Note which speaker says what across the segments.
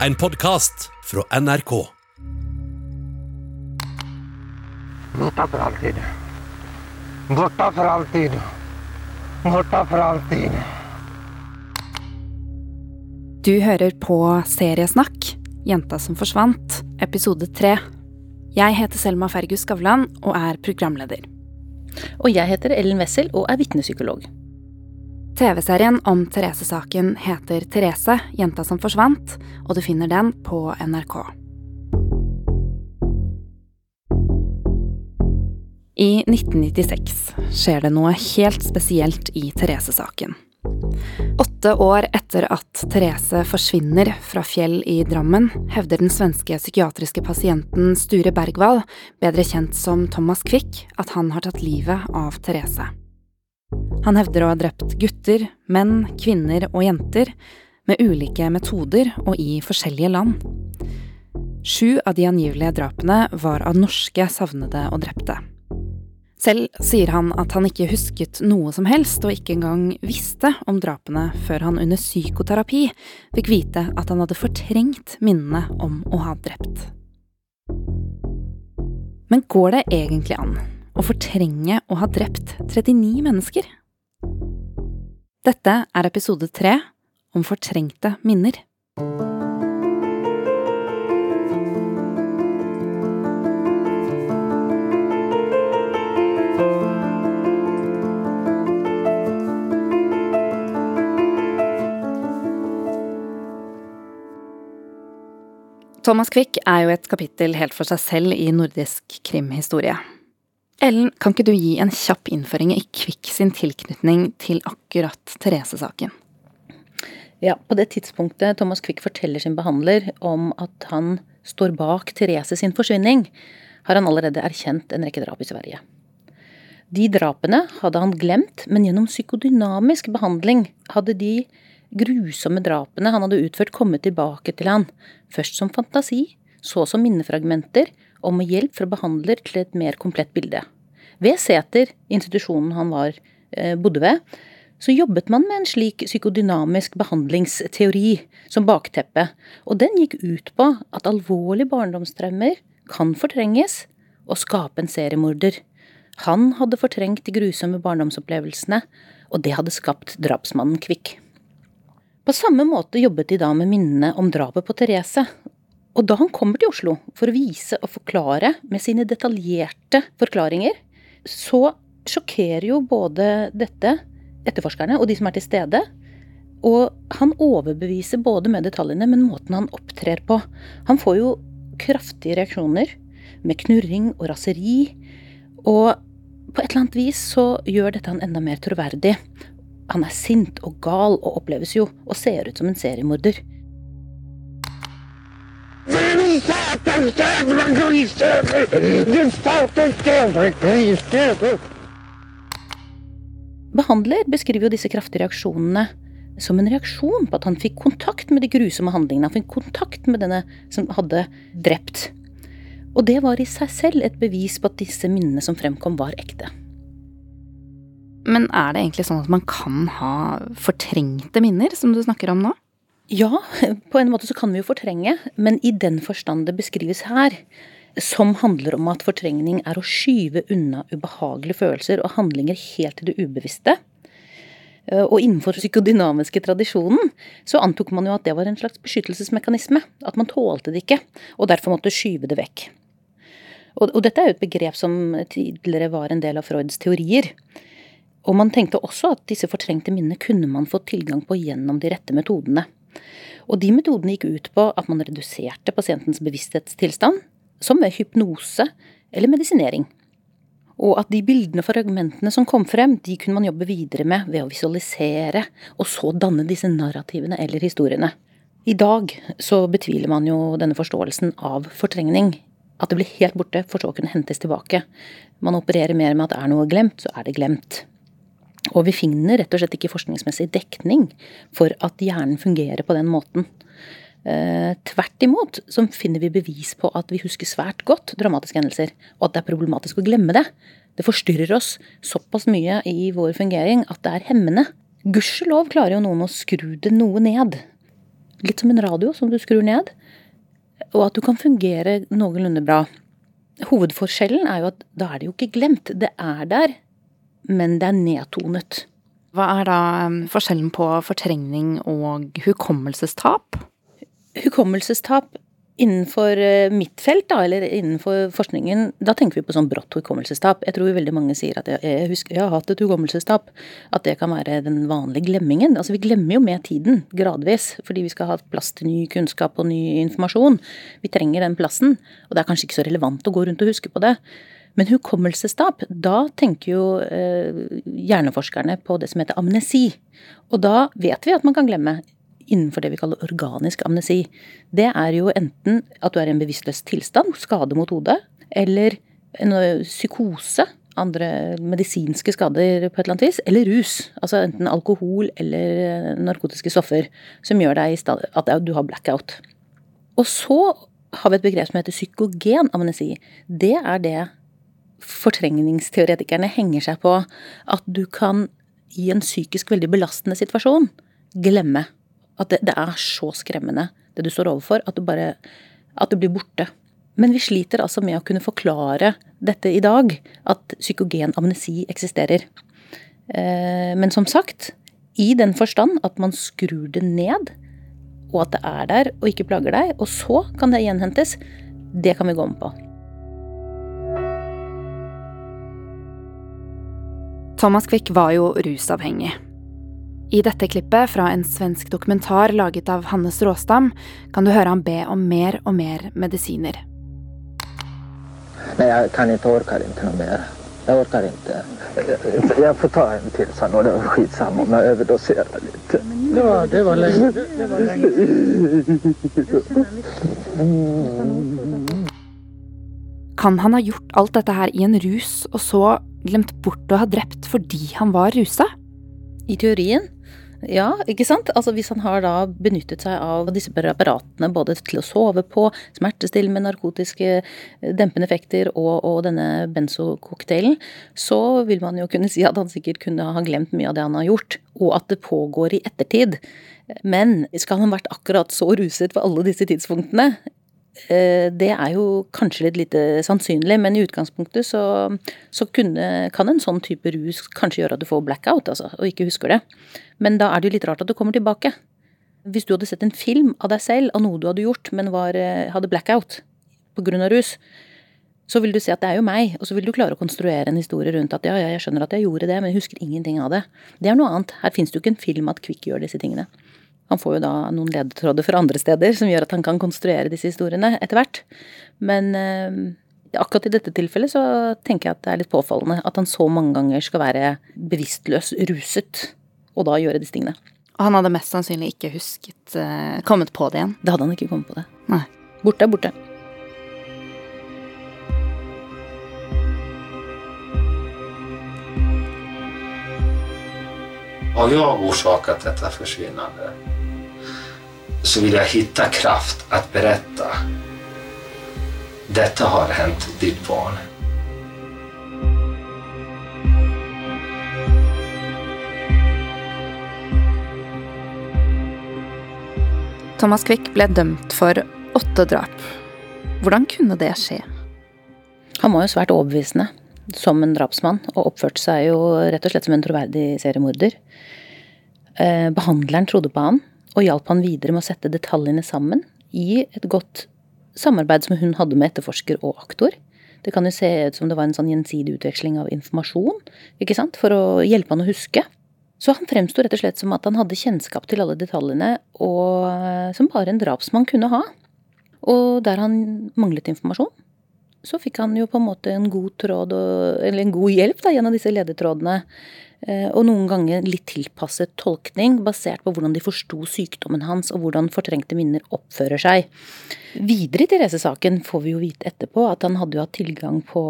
Speaker 1: En podkast fra NRK.
Speaker 2: Borta for alltid. Borta for alltid. Borta for alltid.
Speaker 3: Du hører på Seriesnakk, Jenta som forsvant, episode tre. Jeg heter Selma Fergus Skavlan og er programleder.
Speaker 4: Og jeg heter Ellen Wessel og er vitnepsykolog.
Speaker 3: TV-serien om Therese-saken heter Therese, jenta som forsvant, og du finner den på NRK. I 1996 skjer det noe helt spesielt i Therese-saken. Åtte år etter at Therese forsvinner fra Fjell i Drammen, hevder den svenske psykiatriske pasienten Sture Bergwall, bedre kjent som Thomas Quick, at han har tatt livet av Therese. Han hevder å ha drept gutter, menn, kvinner og jenter, med ulike metoder og i forskjellige land. Sju av de angivelige drapene var av norske savnede og drepte. Selv sier han at han ikke husket noe som helst, og ikke engang visste om drapene før han under psykoterapi fikk vite at han hadde fortrengt minnene om å ha drept. Men går det egentlig an å fortrenge å ha drept 39 mennesker? Dette er episode tre om fortrengte minner. Thomas Quick er jo et kapittel helt for seg selv i nordisk krimhistorie. Ellen, kan ikke du gi en kjapp innføring i Kvikk sin tilknytning til akkurat Therese-saken?
Speaker 4: Ja, På det tidspunktet Thomas Quick forteller sin behandler om at han står bak Therese sin forsvinning, har han allerede erkjent en rekke drap i Sverige. De drapene hadde han glemt, men gjennom psykodynamisk behandling hadde de grusomme drapene han hadde utført, kommet tilbake til han, først som fantasi, så som minnefragmenter, og med hjelp fra behandler til et mer komplett bilde. Ved Sæter, institusjonen han var, eh, bodde ved, så jobbet man med en slik psykodynamisk behandlingsteori som bakteppe, og den gikk ut på at alvorlige barndomstraumer kan fortrenges og skape en seriemorder. Han hadde fortrengt de grusomme barndomsopplevelsene, og det hadde skapt drapsmannen Kvikk. På samme måte jobbet de da med minnene om drapet på Therese. Og da han kommer til Oslo for å vise og forklare med sine detaljerte forklaringer, så sjokkerer jo både dette etterforskerne og de som er til stede. Og han overbeviser både med detaljene, men måten han opptrer på. Han får jo kraftige reaksjoner, med knurring og raseri. Og på et eller annet vis så gjør dette han enda mer troverdig. Han er sint og gal og oppleves jo og ser ut som en seriemorder.
Speaker 2: Din
Speaker 4: Behandler beskriver jo disse kraftige reaksjonene som en reaksjon på at han fikk kontakt med de grusomme handlingene. Han fikk kontakt med denne som hadde drept. Og det var i seg selv et bevis på at disse minnene som fremkom, var ekte.
Speaker 3: Men er det egentlig sånn at man kan ha fortrengte minner, som du snakker om nå?
Speaker 4: Ja, på en måte så kan vi jo fortrenge, men i den forstand det beskrives her, som handler om at fortrengning er å skyve unna ubehagelige følelser og handlinger helt til det ubevisste. Og innenfor psykodynamiske tradisjonen så antok man jo at det var en slags beskyttelsesmekanisme. At man tålte det ikke, og derfor måtte skyve det vekk. Og, og dette er jo et begrep som tidligere var en del av Freuds teorier. Og man tenkte også at disse fortrengte minnene kunne man få tilgang på gjennom de rette metodene. Og de metodene gikk ut på at man reduserte pasientens bevissthetstilstand, som ved hypnose eller medisinering. Og at de bildene og fragmentene som kom frem, de kunne man jobbe videre med ved å visualisere, og så danne disse narrativene eller historiene. I dag så betviler man jo denne forståelsen av fortrengning. At det blir helt borte, for så å kunne hentes tilbake. Man opererer mer med at er noe glemt, så er det glemt. Og vi finner rett og slett ikke forskningsmessig dekning for at hjernen fungerer på den måten. Eh, tvert imot så finner vi bevis på at vi husker svært godt dramatiske hendelser, og at det er problematisk å glemme det. Det forstyrrer oss såpass mye i vår fungering at det er hemmende. Gudskjelov klarer jo noen å skru det noe ned. litt som en radio som du skrur ned, og at du kan fungere noenlunde bra. Hovedforskjellen er jo at da er det jo ikke glemt. Det er der, men det er nedtonet.
Speaker 3: Hva er da um, forskjellen på fortrengning og hukommelsestap?
Speaker 4: Hukommelsestap Innenfor eh, mitt felt, da, eller innenfor forskningen, da tenker vi på sånn brått hukommelsestap. Jeg tror veldig mange sier at jeg, husker jeg har hatt et hukommelsestap. At det kan være den vanlige glemmingen. Altså vi glemmer jo med tiden, gradvis. Fordi vi skal ha plass til ny kunnskap og ny informasjon. Vi trenger den plassen. Og det er kanskje ikke så relevant å gå rundt og huske på det. Men hukommelsestap, da tenker jo eh, hjerneforskerne på det som heter amnesi. Og da vet vi at man kan glemme innenfor det vi kaller organisk amnesi. Det er jo enten at du er i en bevisstløs tilstand, skade mot hodet, eller en psykose, andre medisinske skader på et eller annet vis, eller rus. Altså enten alkohol eller narkotiske stoffer som gjør deg at du har blackout. Og så har vi et begrep som heter psykogen amnesi. Det er det fortrengningsteoretikerne henger seg på. At du kan i en psykisk veldig belastende situasjon glemme at det, det, er så skremmende, det du står overfor, at du bare At det blir borte. Men vi sliter altså med å kunne forklare dette i dag, at psykogen amnesi eksisterer. Eh, men som sagt, i den forstand at man skrur det ned, og at det er der og ikke plager deg, og så kan det gjenhentes, det kan vi gå med på.
Speaker 3: Thomas Quick var jo rusavhengig. I dette klippet fra en svensk dokumentar laget av Hannes Råstam kan du høre han be om mer og mer medisiner.
Speaker 2: Nei, jeg kan ikke, orker ikke noe mer. Jeg orker ikke. Jeg får ta en til, sa han. Og det var skitsamme om jeg overdoserer litt. Ja, det var lenge. Det var lenge.
Speaker 3: Kan han ha gjort alt dette her i en rus, og så glemt bort å ha drept fordi han var rusa?
Speaker 4: I teorien ja, ikke sant? Altså Hvis han har da benyttet seg av disse preparatene både til å sove på, smertestillende narkotiske eh, dempende effekter og, og denne benzococktailen, så vil man jo kunne si at han sikkert kunne ha glemt mye av det han har gjort, og at det pågår i ettertid. Men skal han ha vært akkurat så ruset ved alle disse tidspunktene? Eh, det er jo kanskje litt lite sannsynlig, men i utgangspunktet så, så kunne, kan en sånn type rus kanskje gjøre at du får blackout, altså, og ikke husker det. Men da er det jo litt rart at du kommer tilbake. Hvis du hadde sett en film av deg selv av noe du hadde gjort, men var, eh, hadde blackout pga. rus, så vil du si at det er jo meg, og så vil du klare å konstruere en historie rundt at ja, ja, jeg skjønner at jeg gjorde det, men jeg husker ingenting av det. Det er noe annet. Her fins det jo ikke en film at Kvikk gjør disse tingene. Han får jo da noen ledetråder fra andre steder som gjør at han kan konstruere disse historiene etter hvert. Men eh, akkurat i dette tilfellet så tenker jeg at det er litt påfallende at han så mange ganger skal være bevisstløs ruset, og da gjøre disse tingene.
Speaker 3: Og han hadde mest sannsynlig ikke husket eh, kommet på det igjen?
Speaker 4: Det hadde han ikke kommet på det.
Speaker 3: Nei.
Speaker 4: Borte er borte.
Speaker 5: Har jag orsakat detta försvinnande så vill jag hitta kraft att berätta. Detta har hänt ditt barn.
Speaker 3: Thomas Quick ble dømt for åtte drap. Hvordan kunne det skje?
Speaker 4: Han var jo svært overbevisende som en drapsmann, og oppførte seg jo rett og slett som en troverdig seriemorder. Eh, behandleren trodde på han, og hjalp han videre med å sette detaljene sammen i et godt samarbeid som hun hadde med etterforsker og aktor. Det kan jo se ut som det var en sånn gjensidig utveksling av informasjon, ikke sant, for å hjelpe han å huske. Så han fremsto rett og slett som at han hadde kjennskap til alle detaljene, og eh, som bare en drapsmann kunne ha. Og der han manglet informasjon, så fikk han jo på en måte en god tråd, eller en god hjelp da, gjennom disse ledetrådene. Eh, og noen ganger litt tilpasset tolkning, basert på hvordan de forsto sykdommen hans, og hvordan fortrengte minner oppfører seg. Videre i Therese-saken får vi jo vite etterpå at han hadde jo hatt tilgang på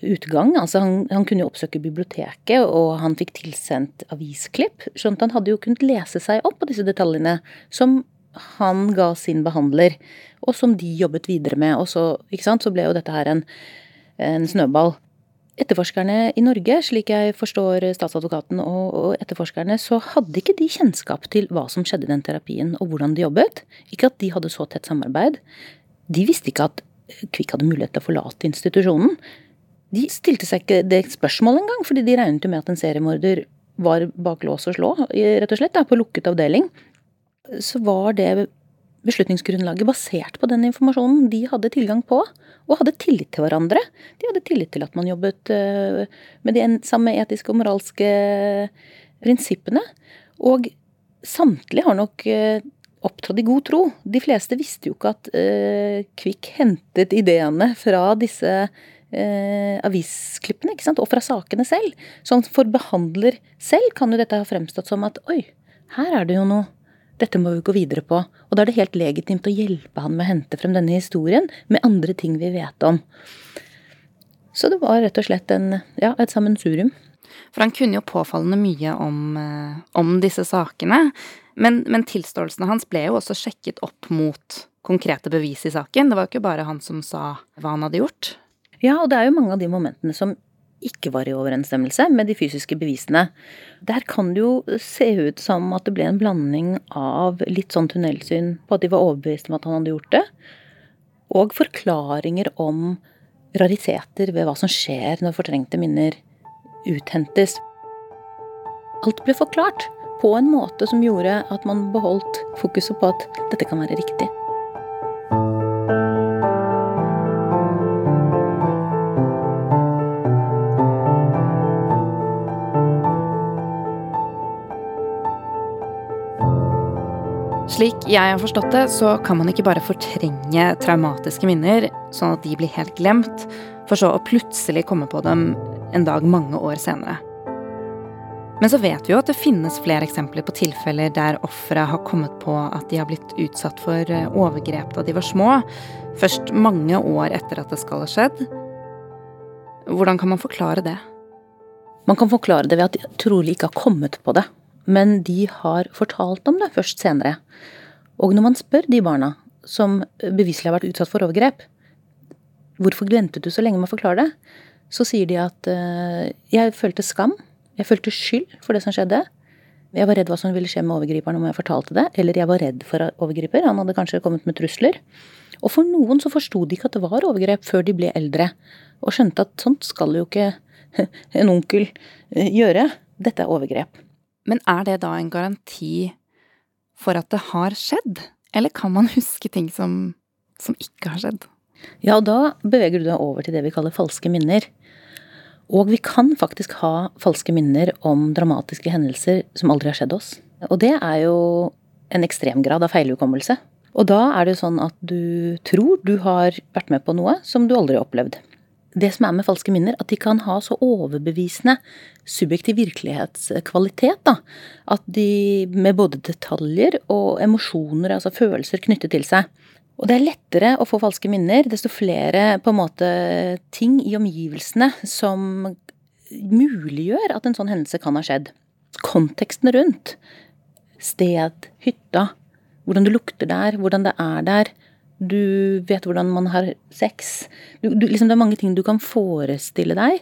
Speaker 4: utgang. altså Han, han kunne jo oppsøke biblioteket, og han fikk tilsendt avisklipp. At han hadde jo kunnet lese seg opp på disse detaljene, som han ga sin behandler, og som de jobbet videre med. Og så, sant, så ble jo dette her en, en snøball. etterforskerne i Norge, slik jeg forstår statsadvokaten og, og, etterforskerne, så hadde ikke de kjennskap til hva som skjedde i den terapien og hvordan de jobbet. Ikke at de hadde så tett samarbeid. De visste ikke at Kvikk hadde mulighet til å forlate institusjonen. De stilte seg ikke det spørsmålet engang, fordi de regnet jo med at en seriemorder var bak lås og slå, rett og slett, da, på lukket avdeling. Så var det beslutningsgrunnlaget basert på den informasjonen de hadde tilgang på, og hadde tillit til hverandre. De hadde tillit til at man jobbet eh, med de samme etiske og moralske prinsippene. Og samtlige har nok eh, opptrådt i god tro. De fleste visste jo ikke at uh, Kvikk hentet ideene fra disse avisklippene, og fra sakene selv. Så for behandler selv kan jo dette ha fremstått som at oi, her er det jo noe dette må vi gå videre på. Og da er det helt legitimt å hjelpe han med å hente frem denne historien med andre ting vi vet om. Så det var rett og slett en, ja, et sammensurium.
Speaker 3: For han kunne jo påfallende mye om, eh, om disse sakene. Men, men tilståelsene hans ble jo også sjekket opp mot konkrete bevis i saken. Det var jo ikke bare han som sa hva han hadde gjort.
Speaker 4: Ja, og det er jo mange av de momentene som ikke var i overensstemmelse med de fysiske bevisene. Der kan det jo se ut som at det ble en blanding av litt sånn tunnelsyn på at de var overbevist om at han hadde gjort det, og forklaringer om rariteter ved hva som skjer når fortrengte minner uthentes. Alt ble forklart på en måte som gjorde at man beholdt fokuset på at dette kan være riktig.
Speaker 3: Slik jeg har forstått det, så kan man ikke bare fortrenge traumatiske minner sånn at de blir helt glemt, for så å plutselig komme på dem en dag mange år senere. Men så vet vi jo at det finnes flere eksempler på tilfeller der ofre har kommet på at de har blitt utsatt for eh, overgrep da de var små, først mange år etter at det skal ha skjedd. Hvordan kan man forklare det?
Speaker 4: Man kan forklare det ved at de trolig ikke har kommet på det men de har fortalt om det først senere. Og når man spør de barna som beviselig har vært utsatt for overgrep, hvorfor ventet du så lenge med å forklare det, så sier de at uh, jeg følte skam, jeg følte skyld for det som skjedde. Jeg var redd hva som ville skje med overgriperen om jeg fortalte det, eller jeg var redd for overgriper, han hadde kanskje kommet med trusler. Og for noen så forsto de ikke at det var overgrep før de ble eldre, og skjønte at sånt skal jo ikke en onkel eh, gjøre. Dette er overgrep.
Speaker 3: Men er det da en garanti for at det har skjedd? Eller kan man huske ting som, som ikke har skjedd?
Speaker 4: Ja, og da beveger du deg over til det vi kaller falske minner. Og vi kan faktisk ha falske minner om dramatiske hendelser som aldri har skjedd oss. Og det er jo en ekstrem grad av feilhukommelse. Og da er det jo sånn at du tror du har vært med på noe som du aldri har opplevd det som er med falske minner, at de kan ha så overbevisende subjektiv virkelighetskvalitet. da, At de med både detaljer og emosjoner, altså følelser, knyttet til seg. Og det er lettere å få falske minner desto flere på en måte ting i omgivelsene som muliggjør at en sånn hendelse kan ha skjedd. Konteksten rundt. Sted, hytta, hvordan det lukter der, hvordan det er der du vet hvordan man har sex. Du, du, liksom det er mange ting du kan forestille deg.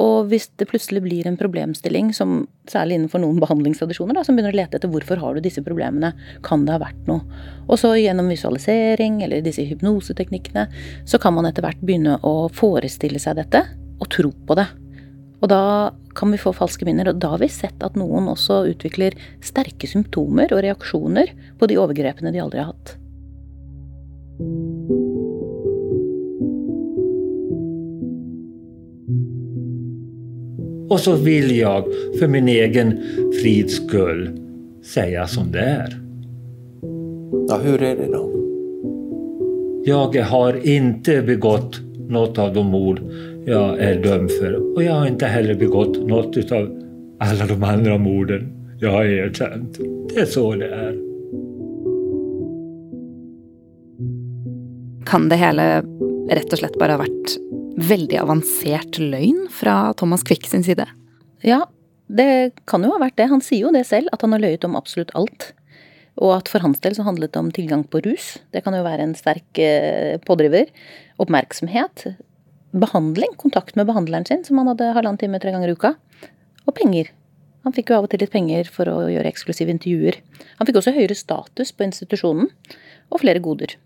Speaker 4: Og hvis det plutselig blir en problemstilling, som særlig innenfor noen behandlingstradisjoner, da, som begynner å lete etter hvorfor har du disse problemene, kan det ha vært noe? Og så gjennom visualisering eller disse hypnoseteknikkene, så kan man etter hvert begynne å forestille seg dette og tro på det. Og da kan vi få falske minner. Og da har vi sett at noen også utvikler sterke symptomer og reaksjoner på de overgrepene de aldri har hatt.
Speaker 6: Och så vill jag för min egen frids skull säga som det är.
Speaker 7: Ja, hur är det då?
Speaker 6: Jag har inte begått något av de mord jag är dömd för och jag har inte heller begått något av alla de andra morden jag har erkänt. Det är så det är.
Speaker 3: Kan det hele rett og slett bare ha vært veldig avansert løgn fra Thomas Quick sin side?
Speaker 4: Ja, det kan jo ha vært det. Han sier jo det selv, at han har løyet om absolutt alt. Og at for hans del så handlet det om tilgang på rus. Det kan jo være en sterk eh, pådriver. Oppmerksomhet. behandling, kontakt med behandleren sin, som han hadde halvannen time tre ganger i uka. Og penger. Han fikk jo av og til litt penger for å gjøre eksklusive intervjuer. Han fikk også høyere status på institusjonen, og flere goder.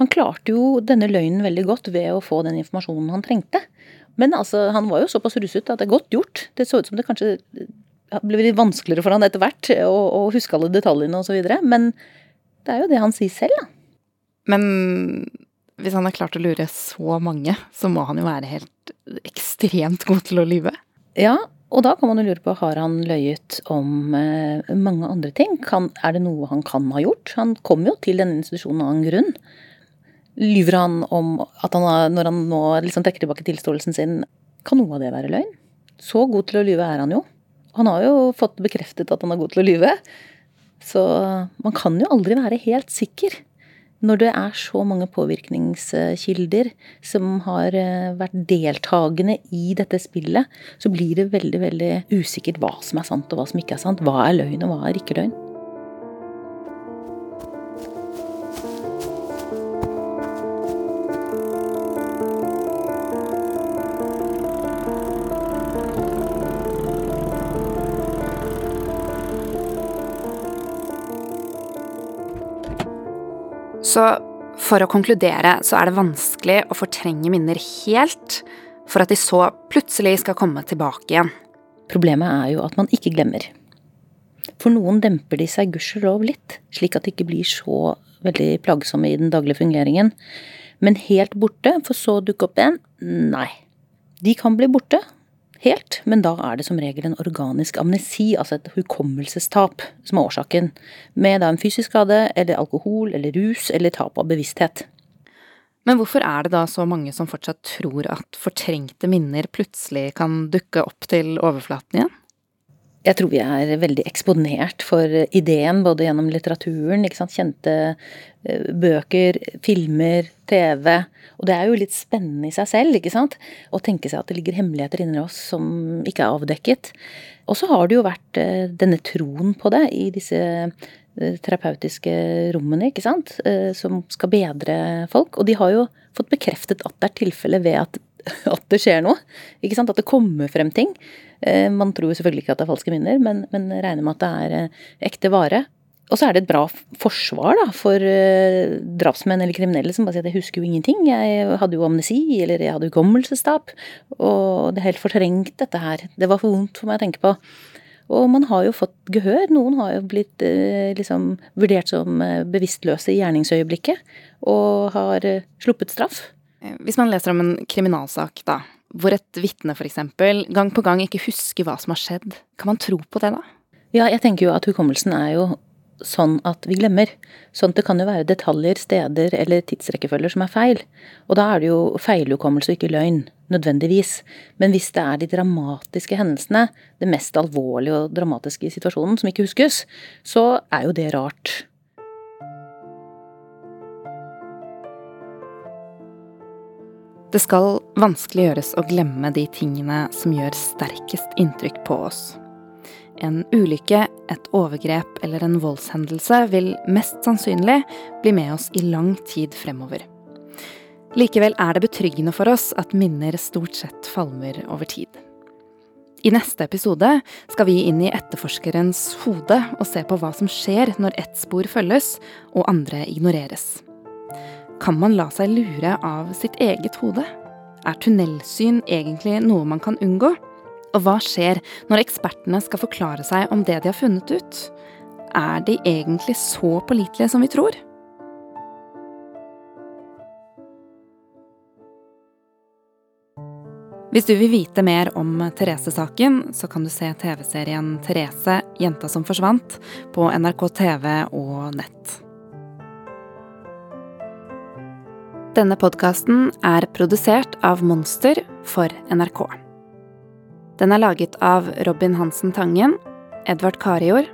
Speaker 4: Han klarte jo denne løgnen veldig godt ved å få den informasjonen han trengte. Men altså, han var jo såpass russet at det er godt gjort. Det så ut som det kanskje ble litt vanskeligere for han etter hvert å, å huske alle detaljene osv. Men det er jo det han sier selv, da.
Speaker 3: Men hvis han har klart å lure så mange, så må han jo være helt ekstremt god til å lyve?
Speaker 4: Ja, og da kan man jo lure på, har han løyet om eh, mange andre ting? Kan, er det noe han kan ha gjort? Han kom jo til denne institusjonen av en grunn. Lyver han om at han når han nå liksom trekker tilbake tilståelsen sin, kan noe av det være løgn? Så god til å lyve er han jo. Han har jo fått bekreftet at han er god til å lyve. Så man kan jo aldri være helt sikker. Når det er så mange påvirkningskilder som har eh, vært deltakende i dette spillet, så blir det veldig veldig usikkert hva som er sant og hva som ikke er sant. Hva er løgn og hva er ikke løgn.
Speaker 3: Så for å konkludere så er det vanskelig å fortrenge minner helt, for at de så plutselig skal komme tilbake igjen.
Speaker 4: Problemet er jo at man ikke glemmer. For noen demper de seg gudskjelov litt, slik at de ikke blir så veldig plagsomme i den daglige fungeringen. Men helt borte, for så å dukke opp igjen? Nei. De kan bli borte, helt, men da er det som regel en organisk amnesi, altså et hukommelsestap, som er årsaken. Med da en fysisk skade, eller alkohol, eller rus, eller tap av bevissthet.
Speaker 3: Men hvorfor er det da så mange som fortsatt tror at fortrengte minner plutselig kan dukke opp til overflaten igjen?
Speaker 4: Jeg tror vi er veldig eksponert for ideen, både gjennom litteraturen, kjente eh, bøker, filmer, TV. Og det er jo litt spennende i seg selv, ikke sant? Å tenke seg at det ligger hemmeligheter inni oss som ikke er avdekket. Og så har det jo vært eh, denne troen på det i disse eh, terapeutiske rommene, ikke sant? Som skal bedre folk. Og de har jo fått bekreftet at det er tilfellet ved at, at det skjer noe. Ikke sant? At det kommer frem ting. Eh, man tror selvfølgelig ikke at det er falske minner, men, men regner med at det er eh, ekte vare. Og så er det et bra forsvar da, for uh, drapsmenn eller kriminelle som bare sier at jeg husker jo ingenting. Jeg hadde jo amnesi, eller jeg hadde hukommelsestap. Og det er helt fortrengt, dette her. Det var for vondt for meg å tenke på. Og man har jo fått gehør. Noen har jo blitt liksom vurdert som bevisstløse i gjerningsøyeblikket. Og har sluppet straff.
Speaker 3: Hvis man leser om en kriminalsak, da, hvor et vitne f.eks. gang på gang ikke husker hva som har skjedd. Kan man tro på det, da?
Speaker 4: Ja, jeg tenker jo at hukommelsen er jo sånn at vi glemmer. Sånn at det kan jo være detaljer, steder eller tidsrekkefølger som er feil. Og da er det jo feilhukommelse og ikke løgn, nødvendigvis. Men hvis det er de dramatiske hendelsene, det mest alvorlige og dramatiske i situasjonen, som ikke huskes, så er jo det rart.
Speaker 3: Det skal vanskelig gjøres å glemme de tingene som gjør sterkest inntrykk på oss. En ulykke, et overgrep eller en voldshendelse vil mest sannsynlig bli med oss i lang tid fremover. Likevel er det betryggende for oss at minner stort sett falmer over tid. I neste episode skal vi inn i etterforskerens hode og se på hva som skjer når ett spor følges og andre ignoreres. Kan man la seg lure av sitt eget hode? Er tunnelsyn egentlig noe man kan unngå? Og hva skjer når ekspertene skal forklare seg om det de har funnet ut? Er de egentlig så pålitelige som vi tror? Hvis du vil vite mer om Therese-saken, så kan du se TV-serien Therese jenta som forsvant på NRK TV og nett. Denne podkasten er produsert av Monster for NRK. Den er laget av Robin Hansen Tangen, Edvard Karior,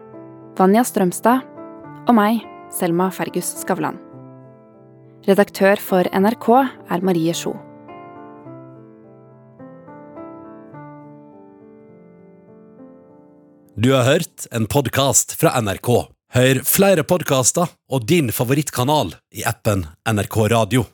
Speaker 3: Vanja Strømstad og meg, Selma Fergus Skavlan. Redaktør for NRK er Marie Sjo.
Speaker 1: Du har hørt en podkast fra NRK. Hør flere podkaster og din favorittkanal i appen NRK Radio.